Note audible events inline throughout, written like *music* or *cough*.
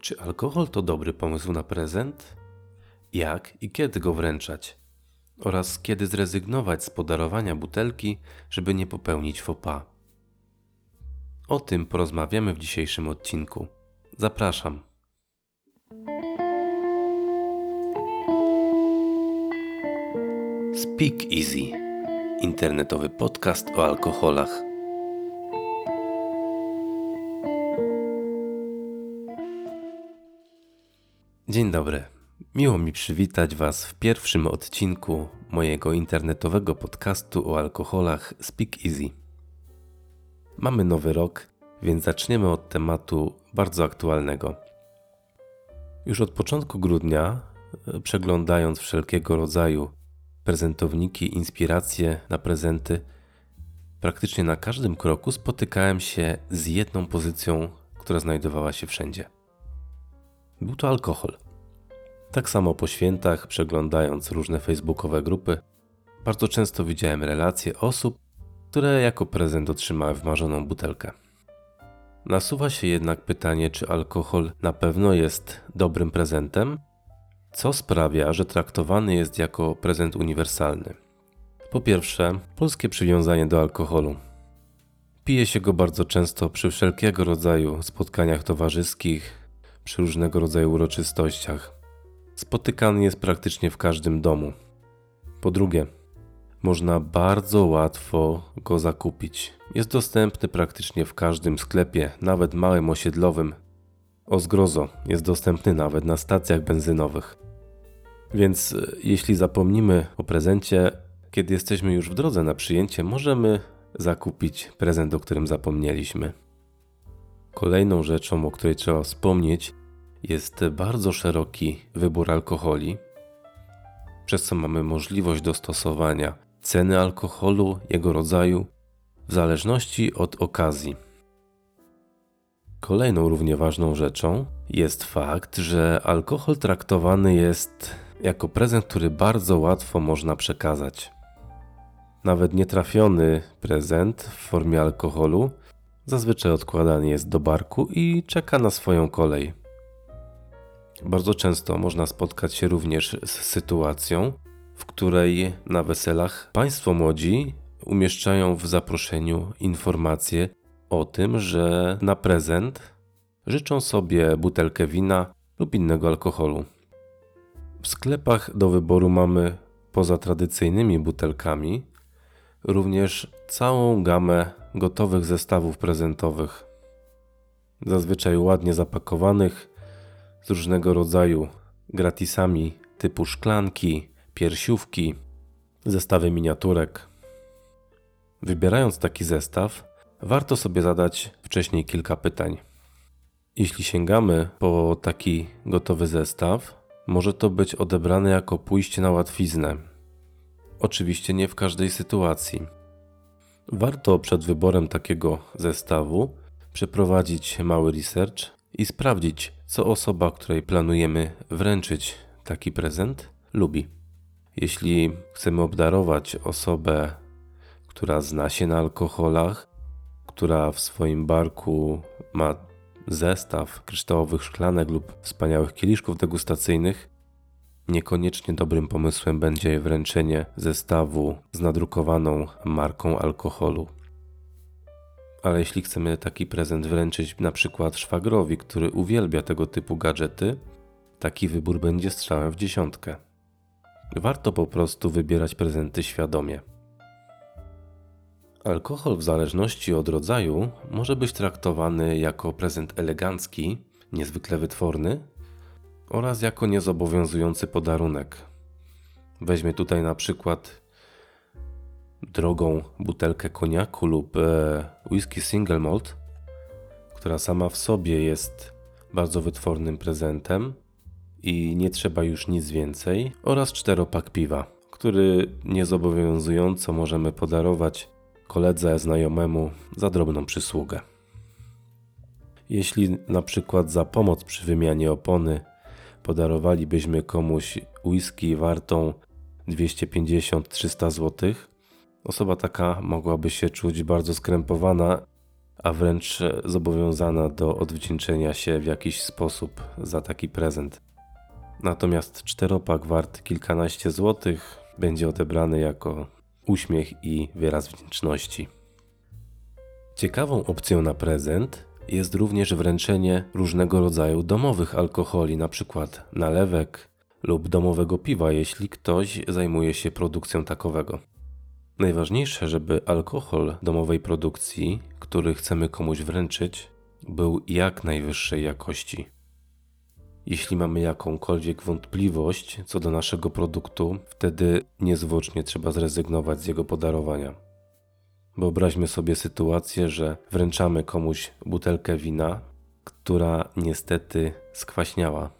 Czy alkohol to dobry pomysł na prezent? Jak i kiedy go wręczać? Oraz kiedy zrezygnować z podarowania butelki, żeby nie popełnić faux pas? O tym porozmawiamy w dzisiejszym odcinku. Zapraszam. Speak Easy internetowy podcast o alkoholach. Dzień dobry. Miło mi przywitać Was w pierwszym odcinku mojego internetowego podcastu o alkoholach Speak Easy. Mamy nowy rok, więc zaczniemy od tematu bardzo aktualnego. Już od początku grudnia, e, przeglądając wszelkiego rodzaju prezentowniki, inspiracje na prezenty, praktycznie na każdym kroku spotykałem się z jedną pozycją, która znajdowała się wszędzie. Był to alkohol. Tak samo po świętach, przeglądając różne facebookowe grupy, bardzo często widziałem relacje osób, które jako prezent otrzymały wmarzoną butelkę. Nasuwa się jednak pytanie, czy alkohol na pewno jest dobrym prezentem, co sprawia, że traktowany jest jako prezent uniwersalny. Po pierwsze, polskie przywiązanie do alkoholu. Pije się go bardzo często przy wszelkiego rodzaju spotkaniach towarzyskich, przy różnego rodzaju uroczystościach. Spotykany jest praktycznie w każdym domu. Po drugie, można bardzo łatwo go zakupić. Jest dostępny praktycznie w każdym sklepie, nawet małym osiedlowym. O zgrozo, jest dostępny nawet na stacjach benzynowych. Więc e, jeśli zapomnimy o prezencie, kiedy jesteśmy już w drodze na przyjęcie, możemy zakupić prezent, o którym zapomnieliśmy. Kolejną rzeczą, o której trzeba wspomnieć, jest bardzo szeroki wybór alkoholi, przez co mamy możliwość dostosowania ceny alkoholu, jego rodzaju, w zależności od okazji. Kolejną równie ważną rzeczą jest fakt, że alkohol traktowany jest jako prezent, który bardzo łatwo można przekazać. Nawet nietrafiony prezent w formie alkoholu zazwyczaj odkładany jest do barku i czeka na swoją kolej. Bardzo często można spotkać się również z sytuacją, w której na weselach państwo młodzi umieszczają w zaproszeniu informacje o tym, że na prezent życzą sobie butelkę wina lub innego alkoholu. W sklepach do wyboru mamy poza tradycyjnymi butelkami również całą gamę gotowych zestawów prezentowych. Zazwyczaj ładnie zapakowanych z różnego rodzaju gratisami typu szklanki, piersiówki, zestawy miniaturek. Wybierając taki zestaw, warto sobie zadać wcześniej kilka pytań. Jeśli sięgamy po taki gotowy zestaw, może to być odebrane jako pójście na łatwiznę. Oczywiście nie w każdej sytuacji. Warto przed wyborem takiego zestawu przeprowadzić mały research i sprawdzić, co osoba, której planujemy wręczyć taki prezent, lubi. Jeśli chcemy obdarować osobę, która zna się na alkoholach, która w swoim barku ma zestaw kryształowych szklanek lub wspaniałych kieliszków degustacyjnych, niekoniecznie dobrym pomysłem będzie wręczenie zestawu z nadrukowaną marką alkoholu. Ale jeśli chcemy taki prezent wręczyć na przykład szwagrowi, który uwielbia tego typu gadżety, taki wybór będzie strzałem w dziesiątkę. Warto po prostu wybierać prezenty świadomie. Alkohol w zależności od rodzaju może być traktowany jako prezent elegancki, niezwykle wytworny oraz jako niezobowiązujący podarunek. Weźmy tutaj na przykład drogą butelkę koniaku lub e, whisky single malt, która sama w sobie jest bardzo wytwornym prezentem i nie trzeba już nic więcej, oraz czteropak piwa, który niezobowiązująco możemy podarować koledze, znajomemu za drobną przysługę. Jeśli na przykład za pomoc przy wymianie opony podarowalibyśmy komuś whisky wartą 250-300 zł, osoba taka mogłaby się czuć bardzo skrępowana a wręcz zobowiązana do odwdzięczenia się w jakiś sposób za taki prezent. Natomiast czteropak wart kilkanaście złotych będzie odebrany jako uśmiech i wyraz wdzięczności. Ciekawą opcją na prezent jest również wręczenie różnego rodzaju domowych alkoholi, np. nalewek lub domowego piwa, jeśli ktoś zajmuje się produkcją takowego. Najważniejsze, żeby alkohol domowej produkcji, który chcemy komuś wręczyć, był jak najwyższej jakości. Jeśli mamy jakąkolwiek wątpliwość co do naszego produktu, wtedy niezwłocznie trzeba zrezygnować z jego podarowania. Wyobraźmy sobie sytuację, że wręczamy komuś butelkę wina, która niestety skwaśniała.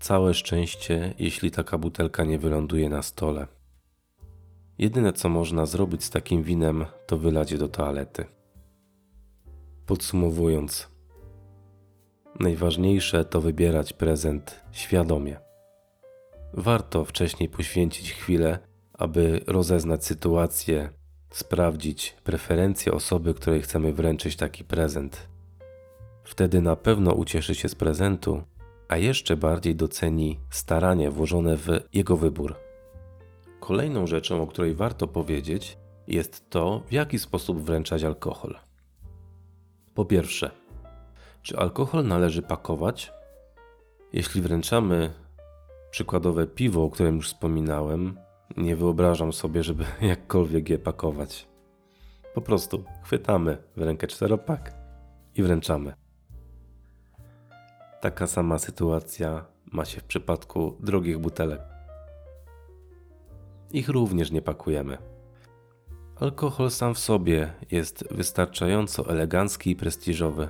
Całe szczęście, jeśli taka butelka nie wyląduje na stole. Jedyne co można zrobić z takim winem, to wylać je do toalety. Podsumowując, najważniejsze to wybierać prezent świadomie. Warto wcześniej poświęcić chwilę, aby rozeznać sytuację, sprawdzić preferencje osoby, której chcemy wręczyć taki prezent. Wtedy na pewno ucieszy się z prezentu, a jeszcze bardziej doceni staranie włożone w jego wybór. Kolejną rzeczą, o której warto powiedzieć, jest to, w jaki sposób wręczać alkohol. Po pierwsze, czy alkohol należy pakować? Jeśli wręczamy przykładowe piwo, o którym już wspominałem, nie wyobrażam sobie, żeby *laughs* jakkolwiek je pakować. Po prostu chwytamy w rękę czteropak i wręczamy. Taka sama sytuacja ma się w przypadku drogich butelek. Ich również nie pakujemy. Alkohol sam w sobie jest wystarczająco elegancki i prestiżowy.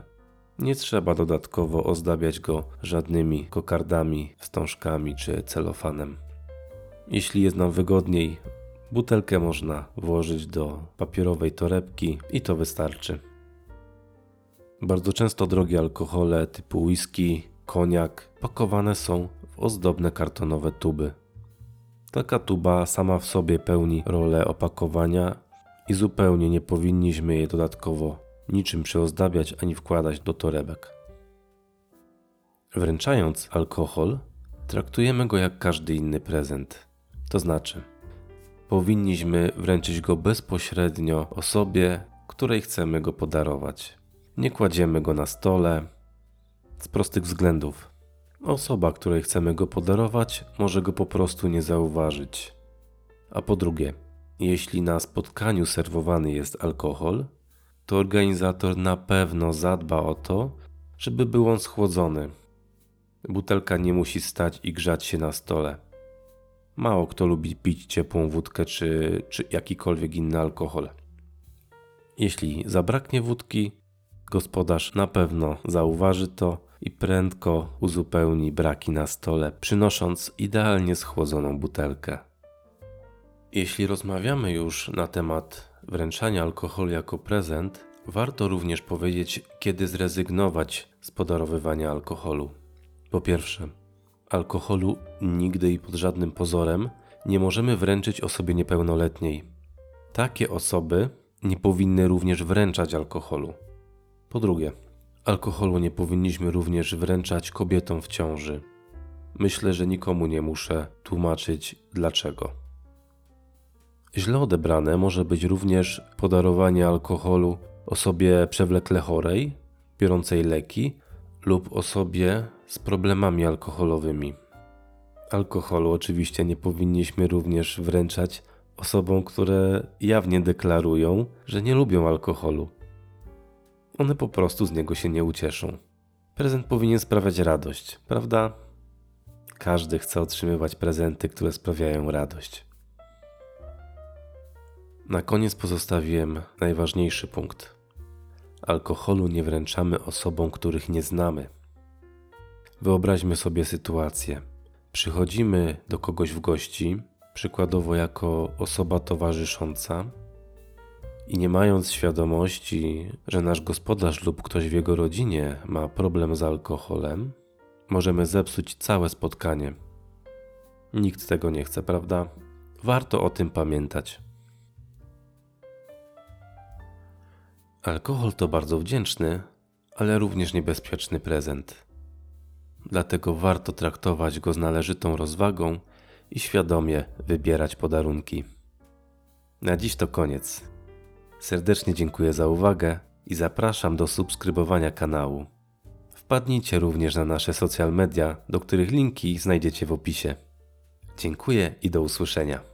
Nie trzeba dodatkowo ozdabiać go żadnymi kokardami, wstążkami czy celofanem. Jeśli jest nam wygodniej, butelkę można włożyć do papierowej torebki i to wystarczy. Bardzo często drogie alkohole typu whisky, koniak pakowane są w ozdobne kartonowe tuby. Taka tuba sama w sobie pełni rolę opakowania i zupełnie nie powinniśmy jej dodatkowo niczym przyozdabiać ani wkładać do torebek. Wręczając alkohol, traktujemy go jak każdy inny prezent. To znaczy, powinniśmy wręczyć go bezpośrednio osobie, której chcemy go podarować. Nie kładziemy go na stole z prostych względów. Osoba, której chcemy go podarować, może go po prostu nie zauważyć. A po drugie, jeśli na spotkaniu serwowany jest alkohol, to organizator na pewno zadba o to, żeby był on schłodzony. Butelka nie musi stać i grzać się na stole. Mało kto lubi pić ciepłą wódkę czy, czy jakikolwiek inny alkohol. Jeśli zabraknie wódki, gospodarz na pewno zauważy to i prędko uzupełni braki na stole, przynosząc idealnie schłodzoną butelkę. Jeśli rozmawiamy już na temat wręczania alkoholu jako prezent, warto również powiedzieć, kiedy zrezygnować z podarowywania alkoholu. Po pierwsze, alkoholu nigdy i pod żadnym pozorem nie możemy wręczyć osobie niepełnoletniej. Takie osoby nie powinny również wręczać alkoholu. Po drugie, alkoholu nie powinniśmy również wręczać kobietom w ciąży. Myślę, że nikomu nie muszę tłumaczyć dlaczego. Źle odebrane może być również podarowanie alkoholu osobie przewlekle chorej, biorącej leki lub osobie z problemami alkoholowymi. Alkoholu oczywiście nie powinniśmy również wręczać osobom, które jawnie deklarują, że nie lubią alkoholu. One po prostu z niego się nie ucieszą. Prezent powinien sprawiać radość, prawda? Każdy chce otrzymywać prezenty, które sprawiają radość. Na koniec pozostawiłem najważniejszy punkt. Alkoholu nie wręczamy osobom, których nie znamy. Wyobraźmy sobie sytuację. Przychodzimy do kogoś w gości, przykładowo jako osoba towarzysząca, i nie mając świadomości, że nasz gospodarz lub ktoś w jego rodzinie ma problem z alkoholem, możemy zepsuć całe spotkanie. Nikt tego nie chce, prawda? Warto o tym pamiętać. Alkohol to bardzo wdzięczny, ale również niebezpieczny prezent. Dlatego warto traktować go z należytą rozwagą i świadomie wybierać podarunki. Na dziś to koniec. Serdecznie dziękuję za uwagę i zapraszam do subskrybowania kanału. Wpadnijcie również na nasze social media, do których linki znajdziecie w opisie. Dziękuję i do usłyszenia.